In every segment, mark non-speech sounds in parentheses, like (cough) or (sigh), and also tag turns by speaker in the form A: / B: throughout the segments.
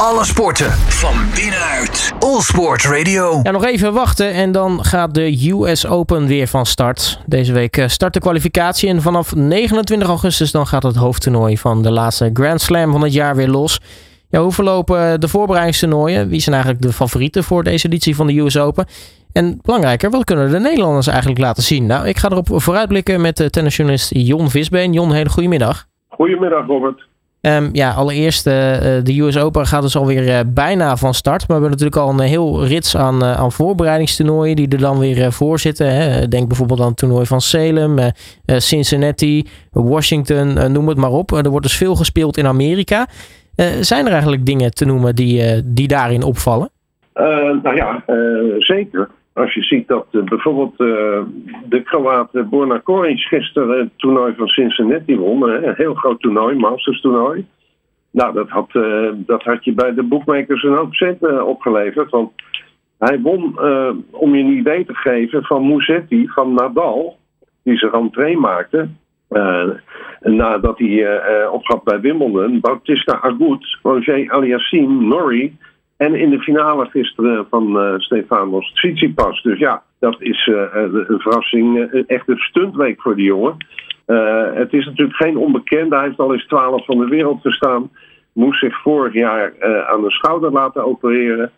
A: Alle sporten van binnenuit. All Sport Radio.
B: Ja, nog even wachten en dan gaat de US Open weer van start. Deze week eh, start de kwalificatie en vanaf 29 augustus dan gaat het hoofdtoernooi van de laatste Grand Slam van het jaar weer los. Ja, hoe verlopen de voorbereidingstoernooien? Wie zijn eigenlijk de favorieten voor deze editie van de US Open? En belangrijker, wat kunnen de Nederlanders eigenlijk laten zien? Nou, ik ga erop vooruitblikken met de tennisjournalist Jon Visbeen. Jon, hele goedemiddag.
C: Goedemiddag, Robert.
B: Um, ja, allereerst, uh, de US Open gaat dus alweer uh, bijna van start. Maar we hebben natuurlijk al een heel rits aan, aan voorbereidingstoernooien die er dan weer voor zitten. Hè. Denk bijvoorbeeld aan het toernooi van Salem, Cincinnati, Washington, noem het maar op. er wordt dus veel gespeeld in Amerika. zijn er eigenlijk dingen te noemen die, die daarin opvallen?
C: nou ja, zeker. Als je ziet dat bijvoorbeeld de Kroaat Borna Koric gisteren het toernooi van Cincinnati won. een heel groot toernooi, Masters toernooi. Nou, dat had, dat had je bij de boekmakers een hoop opgeleverd. Want hij won, om je een idee te geven, van Musetti, van Nadal, die zich entree maakte. nadat hij uh, opgaf bij Wimbledon, Bautista Agut, Roger Aliassime, Norrie en in de finale gisteren van uh, Stefanos Tsitsipas. Dus ja, dat is uh, een verrassing. echt een stuntweek voor die jongen. het is natuurlijk geen onbekende. Hij heeft al eens twaalf van de wereld gestaan. Moest zich vorig jaar aan de schouder laten opereren.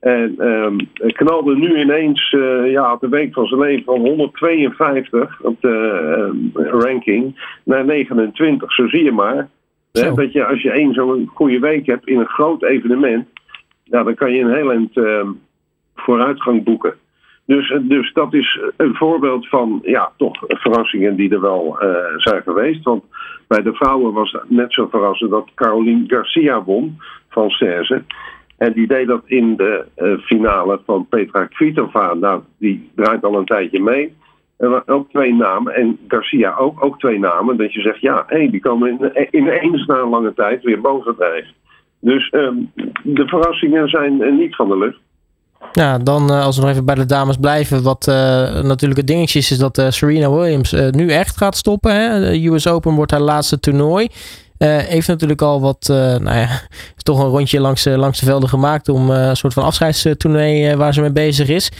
C: En um, knalde nu ineens ja, de week van zijn leven van 152 op de ranking naar 29. Zo zie je maar. Hè, dat je als je één zo'n goede week hebt in een groot evenement nou, dan kan je een heel eind uh, vooruitgang boeken. Dus, dus dat is een voorbeeld van ja, toch verrassingen die er wel uh, zijn geweest. Want bij de vrouwen was het net zo verrassend dat Caroline Garcia won van Serge. En die deed dat in de uh, finale van Petra Kvitova. Nou, die draait al een tijdje mee. En ook twee namen. En Garcia ook, ook twee namen. Dat je zegt, ja, hey, die komen in, ineens na een lange tijd weer boven drijven. Dus um, de verrassingen zijn uh, niet van de lucht.
B: Ja, dan uh, als we nog even bij de dames blijven. Wat uh, natuurlijk het dingetje is, is dat Serena Williams nu echt gaat stoppen. Hè? De US Open wordt haar laatste toernooi. heeft natuurlijk al wat, nou ja, is (laughs) toch een rondje langs, langs de velden gemaakt om een soort van afscheidstoernooi waar ze mee bezig is.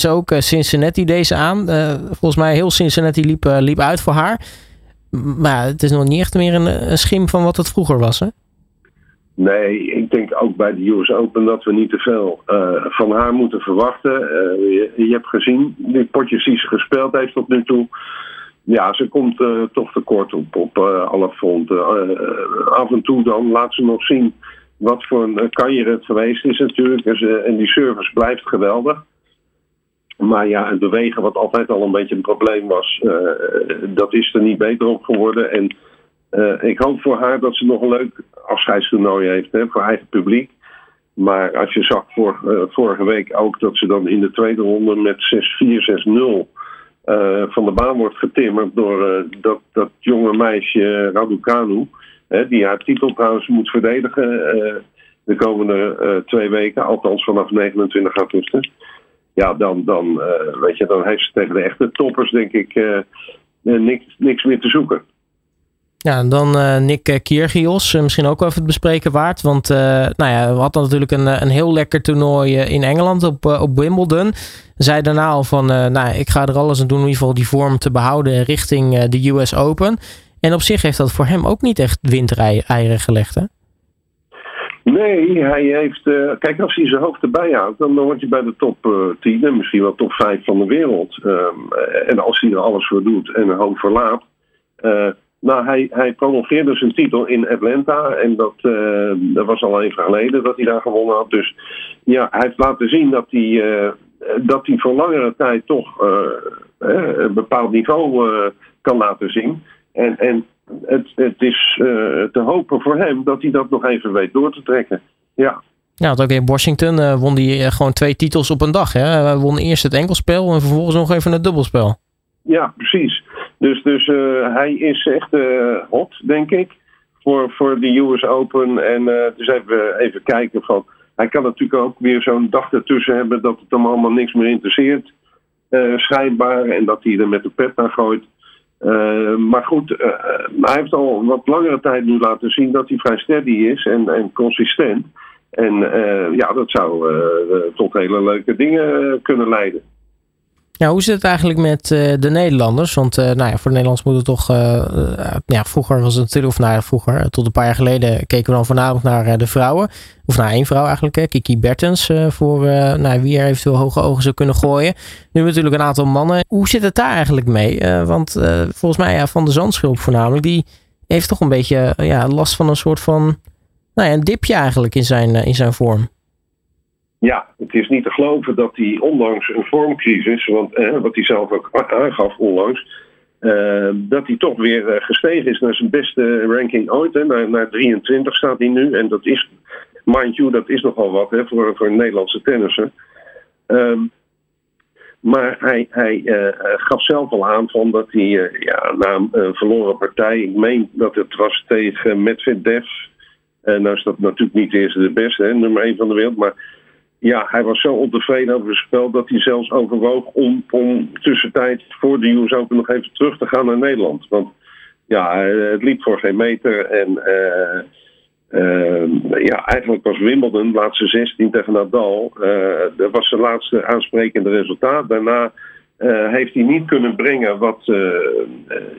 B: ze ook Cincinnati deze aan. volgens mij heel Cincinnati liep, liep uit voor haar. Maar het is nog niet echt meer een, een schim van wat het vroeger was, hè?
C: Nee, ik denk ook bij de US Open dat we niet te veel uh, van haar moeten verwachten. Uh, je, je, hebt gezien, die potjes die ze gespeeld heeft tot nu toe. Ja, ze komt uh, toch tekort op, op alle fronten. af en toe dan laat ze nog zien wat voor een kanjer het geweest is natuurlijk. En, ze, en die service blijft geweldig. Maar ja, het bewegen, wat altijd al een beetje een probleem was, dat is er niet beter op geworden. En uh, ik hoop voor haar dat ze nog een leuk afscheidstoernooi heeft hè, voor eigen publiek. Maar als je zag uh, vorige week ook dat ze dan in de tweede ronde met 6-4, 6-0 uh, van de baan wordt getimmerd door dat, dat jonge meisje Raducanu. Hè, die haar titel trouwens moet verdedigen de komende twee weken, althans vanaf 29 augustus. Ja, dan, dan, weet je, dan heeft ze tegen de echte toppers denk ik niks, niks meer te zoeken.
B: Ja, dan uh, Nick Kyrgios, uh, misschien ook wel even het bespreken waard. Want uh, nou ja, we hadden natuurlijk een, een heel lekker toernooi in Engeland op, op Wimbledon. Zei daarna al van, nou ik ga er alles aan doen om in ieder geval die vorm te behouden richting de US Open. En op zich heeft dat voor hem ook niet echt windeieren gelegd, hè?
C: Nee, hij heeft. kijk, als hij zijn hoofd erbij houdt, dan, word je bij de top 10 en misschien wel top 5 van de wereld. Um, en als hij er alles voor doet en een hoop verlaat. Nou, hij, hij prolongeerde zijn titel in Atlanta. En dat, uh, dat was al even geleden dat hij daar gewonnen had. Dus ja, hij heeft laten zien dat hij, uh, dat hij voor langere tijd toch uh, een bepaald niveau kan laten zien. En, en het, het is te hopen voor hem dat hij dat nog even weet door te trekken. Ja.
B: Ja, want ook in Washington won hij gewoon twee titels op een dag. Hè? Hij won eerst het enkelspel en vervolgens nog even het dubbelspel.
C: Ja, precies. Dus, dus uh, hij is echt uh, hot, denk ik, voor, voor de US Open. En uh, dus even, even kijken van... Hij kan natuurlijk ook weer zo'n dag ertussen hebben dat het hem allemaal niks meer interesseert. schijnbaar. En dat hij er met de pet naar gooit. maar goed, hij heeft al wat langere tijd nu laten zien dat hij vrij steady is en, en consistent. En ja, dat zou tot hele leuke dingen kunnen leiden.
B: Ja, hoe zit het eigenlijk met uh, de Nederlanders? Want uh, nou ja, voor de Nederlanders moet het toch. Uh, ja, vroeger was het natuurlijk, of nou vroeger, tot een paar jaar geleden keken we dan voornamelijk naar de vrouwen. Of naar één vrouw eigenlijk, Kiki Bertens. voor nou, wie er eventueel hoge ogen zou kunnen gooien. Nu natuurlijk een aantal mannen. Hoe zit het daar eigenlijk mee? want volgens mij, ja, Van de Zandschulp voornamelijk, die heeft toch een beetje ja, last van een soort van. Nou ja, een dipje eigenlijk in zijn, in zijn vorm.
C: Ja, het is niet te geloven dat hij ondanks een vormcrisis, want, eh, wat hij zelf ook (laughs) aangaf onlangs, uh, dat hij toch weer uh, gestegen is naar zijn beste ranking ooit. Hè. Naar, naar 23 staat hij nu. En dat is, mind you, dat is nogal wat hè, voor, voor een Nederlandse tennisser. Um, maar hij, hij gaf zelf al aan van dat hij ja, na een verloren partij, ik meen dat het was tegen Medvedev. En nou is dat natuurlijk niet de eerste de beste, hè, nummer 1 van de wereld. Maar ja, hij was zo ontevreden over het spel dat hij zelfs overwoog om, om tussentijd voor de US Open nog even terug te gaan naar Nederland. Want ja, het liep voor geen meter. En uh, uh, ja, eigenlijk was Wimbledon, laatste 16 tegen Nadal, dat was zijn laatste aansprekende resultaat. Daarna heeft hij niet kunnen brengen wat,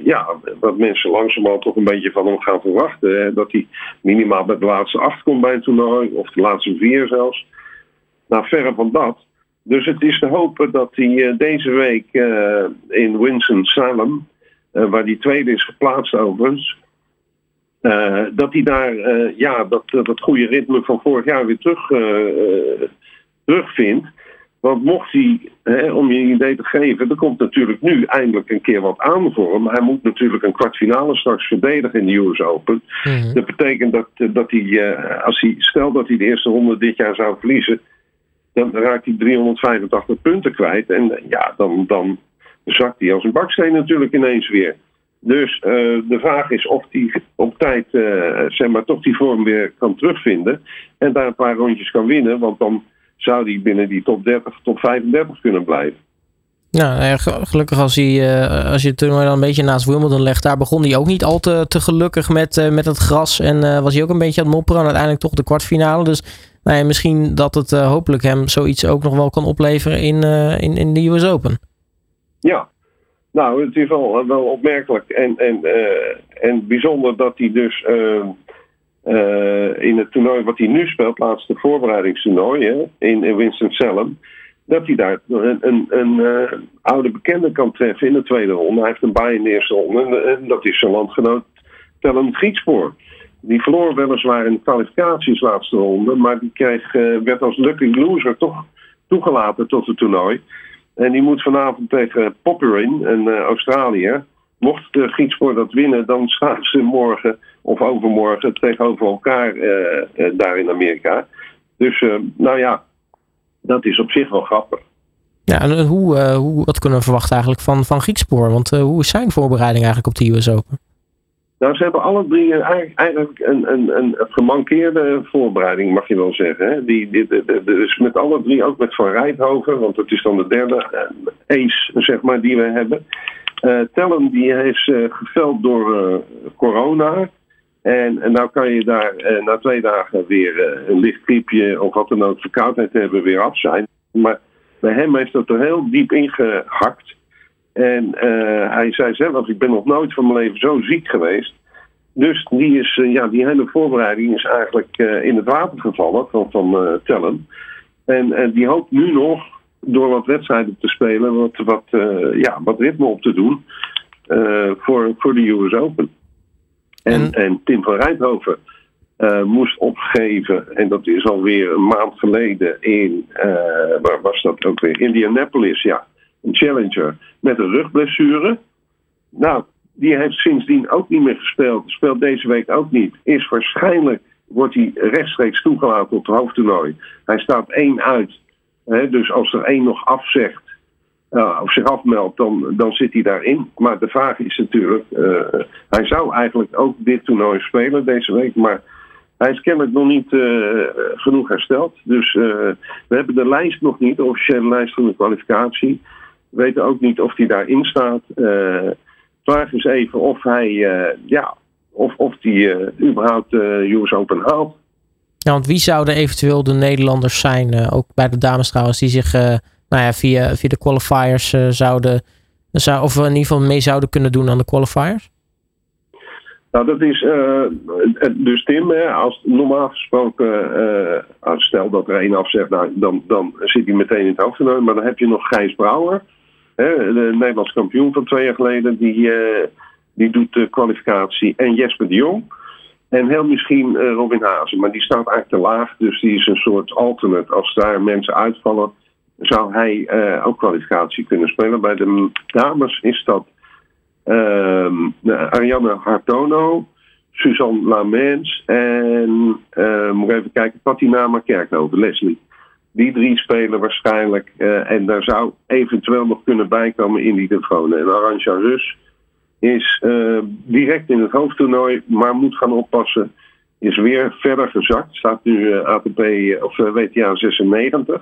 C: ja, wat mensen langzamerhand toch een beetje van hem gaan verwachten. Dat hij minimaal bij de laatste acht komt bij een toernooi, of de laatste vier zelfs. Nou, verre van dat. Dus het is te hopen dat hij eh, deze week uh, in Winston-Salem, uh, waar die tweede is geplaatst overigens, dat hij daar ja, dat, dat goede ritme van vorig jaar weer terug, terugvindt. Want mocht hij, hè, om je een idee te geven, er komt natuurlijk nu eindelijk een keer wat aan voor hem. Hij moet natuurlijk een kwartfinale straks verdedigen in de US Open. Mhm. Dat betekent dat, dat hij, als hij, stel dat hij de eerste ronde dit jaar zou verliezen, dan raakt hij 385 punten kwijt. En ja, dan, dan zakt hij als een baksteen natuurlijk ineens weer. Dus uh, de vraag is of hij op tijd uh, zeg maar, toch die vorm weer kan terugvinden. En daar een paar rondjes kan winnen. Want dan zou hij binnen die top 30, top 35 kunnen blijven.
B: Nou, gelukkig als, hij, als je het toernooi dan een beetje naast Wimbledon legt. Daar begon hij ook niet al te, te gelukkig met, met het gras. En was hij ook een beetje aan het mopperen. En uiteindelijk toch de kwartfinale. Dus nou ja, misschien dat het uh, hopelijk hem zoiets ook nog wel kan opleveren in, uh, in, in de US Open.
C: Ja, nou, het is wel, wel opmerkelijk en, en, en bijzonder dat hij dus in het toernooi wat hij nu speelt, laatste voorbereidingstoernooi hè, in, in Winston-Salem, dat hij daar een, een, een oude bekende kan treffen in de tweede ronde. Hij heeft een baai in de eerste ronde en, en dat is zijn landgenoot Tellen Griekspoor. Die verloor weliswaar in de kwalificaties laatste ronde, maar die kreeg, uh, werd als lucky loser toch toegelaten tot het toernooi. En die moet vanavond tegen Popperin, een uh, Australiër. Mocht de dat winnen, dan staan ze morgen of overmorgen tegenover elkaar uh, daar in Amerika. Dus nou ja, dat is op zich wel grappig.
B: Ja, en hoe, hoe, wat kunnen we verwachten eigenlijk van, van Griekspoor? Want hoe is zijn voorbereiding eigenlijk op de US Open?
C: Nou, ze hebben alle drie eigenlijk een, een, een gemankeerde voorbereiding, mag je wel zeggen. Hè? Die, die, dus met alle drie, ook met Van Rijthoven, want dat is dan de derde uh, ace, zeg maar, die we hebben. Uh, Tellen, die is uh, geveld door corona. En, en nou kan je daar na twee dagen weer een licht griepje of wat dan ook verkoudheid hebben, weer af zijn. Maar bij hem heeft dat er heel diep ingehakt. En uh, hij zei zelf, ik ben nog nooit van mijn leven zo ziek geweest. Dus die, is, uh, ja, die hele voorbereiding is eigenlijk uh, in het water gevallen van, van Tellen. En die hoopt nu nog door wat wedstrijden te spelen, wat, wat, ja, wat ritme op te doen voor, voor de US Open. En, en Tim van Rijthoven moest opgeven, en dat is alweer een maand geleden in, waar was dat ook weer? Indianapolis, ja een challenger met een rugblessure. Nou, die heeft sindsdien ook niet meer gespeeld. Speelt deze week ook niet. Is waarschijnlijk, wordt hij rechtstreeks toegelaten op het hoofdtoernooi. Hij staat één uit. Hè, dus als er één nog afzegt, uh, of zich afmeldt, dan, dan zit hij daarin. Maar de vraag is natuurlijk, uh, hij zou eigenlijk ook dit toernooi spelen deze week. Maar hij is kennelijk nog niet uh, genoeg hersteld. Dus we hebben de lijst nog niet, de officiële lijst van de kwalificatie weten ook niet of hij daarin staat. Uh, vraag is even of hij, uh, ja, of, of die uh, überhaupt de US Open haalt.
B: Ja, want wie zouden eventueel de Nederlanders zijn, ook bij de dames trouwens, die zich nou ja, via, via de qualifiers zouden, zou, of in ieder geval mee zouden kunnen doen aan de qualifiers?
C: Nou, dat is uh, dus Tim, hè, als normaal gesproken, uh, stel dat er één afzegt, nou, dan, dan zit hij meteen in het hoofdtoernooi. Maar dan heb je nog Gijs Brouwer, de Nederlands kampioen van twee jaar geleden, die, uh, die doet de kwalificatie. En Jesper de Jong. En heel misschien Robin Hazen, maar die staat eigenlijk te laag, dus die is een soort alternate. Als daar mensen uitvallen, zou hij ook kwalificatie kunnen spelen. Bij de dames is dat uh, Ariane Hartono, Suzanne Lamens en uh, moet even kijken, Patinama Kerkhoven, Leslie. Die drie spelen waarschijnlijk uh, en daar zou eventueel nog kunnen bijkomen in die telefoon. En Arantja Rus is uh, direct in het hoofdtoernooi, maar moet gaan oppassen. Is weer verder gezakt. Staat nu ATP of WTA 96.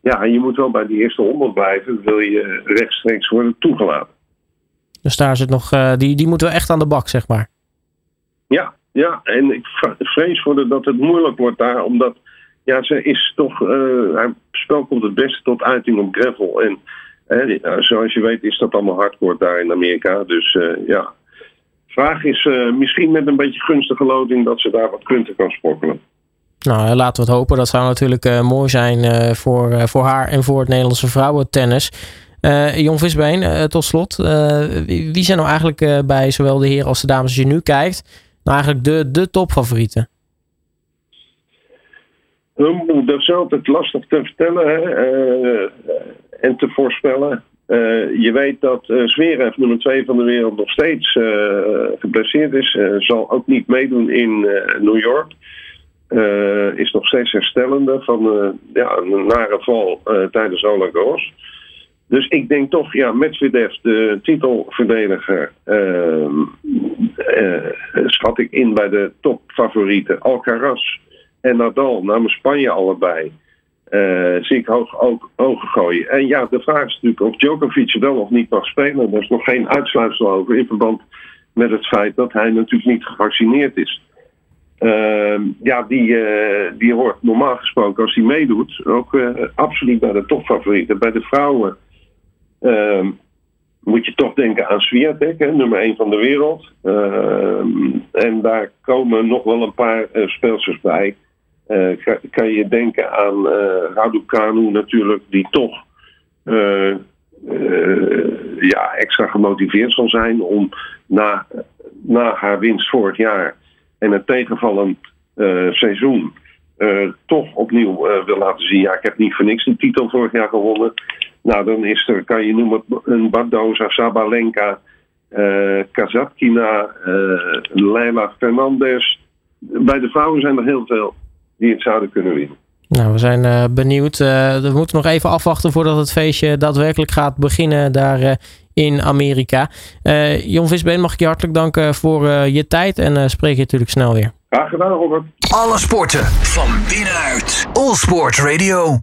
C: Ja, en je moet wel bij die eerste 100 blijven. Wil je rechtstreeks worden toegelaten.
B: Dus daar zit nog, die, die moeten we echt aan de bak, zeg maar.
C: Ja, ja, en ik vrees voor de, dat het moeilijk wordt daar, omdat ja, ze is toch, uh, haar spel komt het beste tot uiting op gravel. En uh, zoals je weet is dat allemaal hardcore daar in Amerika. Dus ja, vraag is misschien met een beetje gunstige loting dat ze daar wat punten kan sprokkelen.
B: Nou, laten we het hopen. Dat zou natuurlijk mooi zijn voor, voor haar en voor het Nederlandse vrouwentennis. Jon Visbeen, tot slot. Wie zijn nou eigenlijk bij zowel de heren als de dames, als je nu kijkt, nou eigenlijk de, de topfavorieten?
C: Dat is altijd lastig te vertellen hè? en te voorspellen. je weet dat uh, Zverev, nummer 2 van de wereld, nog steeds geblesseerd is. zal ook niet meedoen in New York. is nog steeds herstellende van ja, een nare val tijdens Roland Garros. Dus ik denk toch, ja, Medvedev, de titelverdediger, uh, schat ik in bij de topfavorieten. Alcaraz en Nadal namens Spanje allebei. Uh, zie ik hoog ook ogen gooien. En ja, de vraag is natuurlijk of Djokovic wel of niet mag spelen. Daar is nog geen uitsluitsel over in verband met het feit dat hij natuurlijk niet gevaccineerd is. Ehm, ja, die, die hoort normaal gesproken als hij meedoet ook absoluut bij de topfavorieten. Bij de vrouwen Ehm, moet je toch denken aan Swiatek, nummer 1 van de wereld. Ehm, en daar komen nog wel een paar speelsters bij. Uh, kan, je denken aan uh, Raducanu natuurlijk, die toch ja, extra gemotiveerd zal zijn om na, na haar winst vorig jaar en een tegenvallend seizoen toch opnieuw wil laten zien. Ja, ik heb niet voor niks de titel vorig jaar gewonnen. Nou, dan is er, kan je noemen, een Bardoza, Sabalenka, uh, Kazatkina, uh, Leila Fernandez. Bij de vrouwen zijn er heel veel die het zouden kunnen winnen.
B: Nou, we zijn uh, benieuwd. we moeten nog even afwachten voordat het feestje daadwerkelijk gaat beginnen daar in Amerika. Jon Visbeen, mag ik je hartelijk danken voor je tijd en spreek je natuurlijk snel weer.
C: Graag gedaan, Robert.
A: Alle sporten van binnenuit. All Sport Radio.